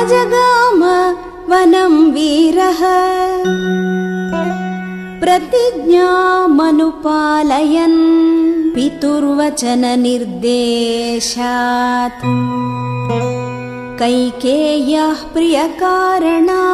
जगाम वनं वीरः। प्रतिज्ञामनुपालयन् पितुर्वचननिर्देशात्। कैकेय्याः प्रियकारणा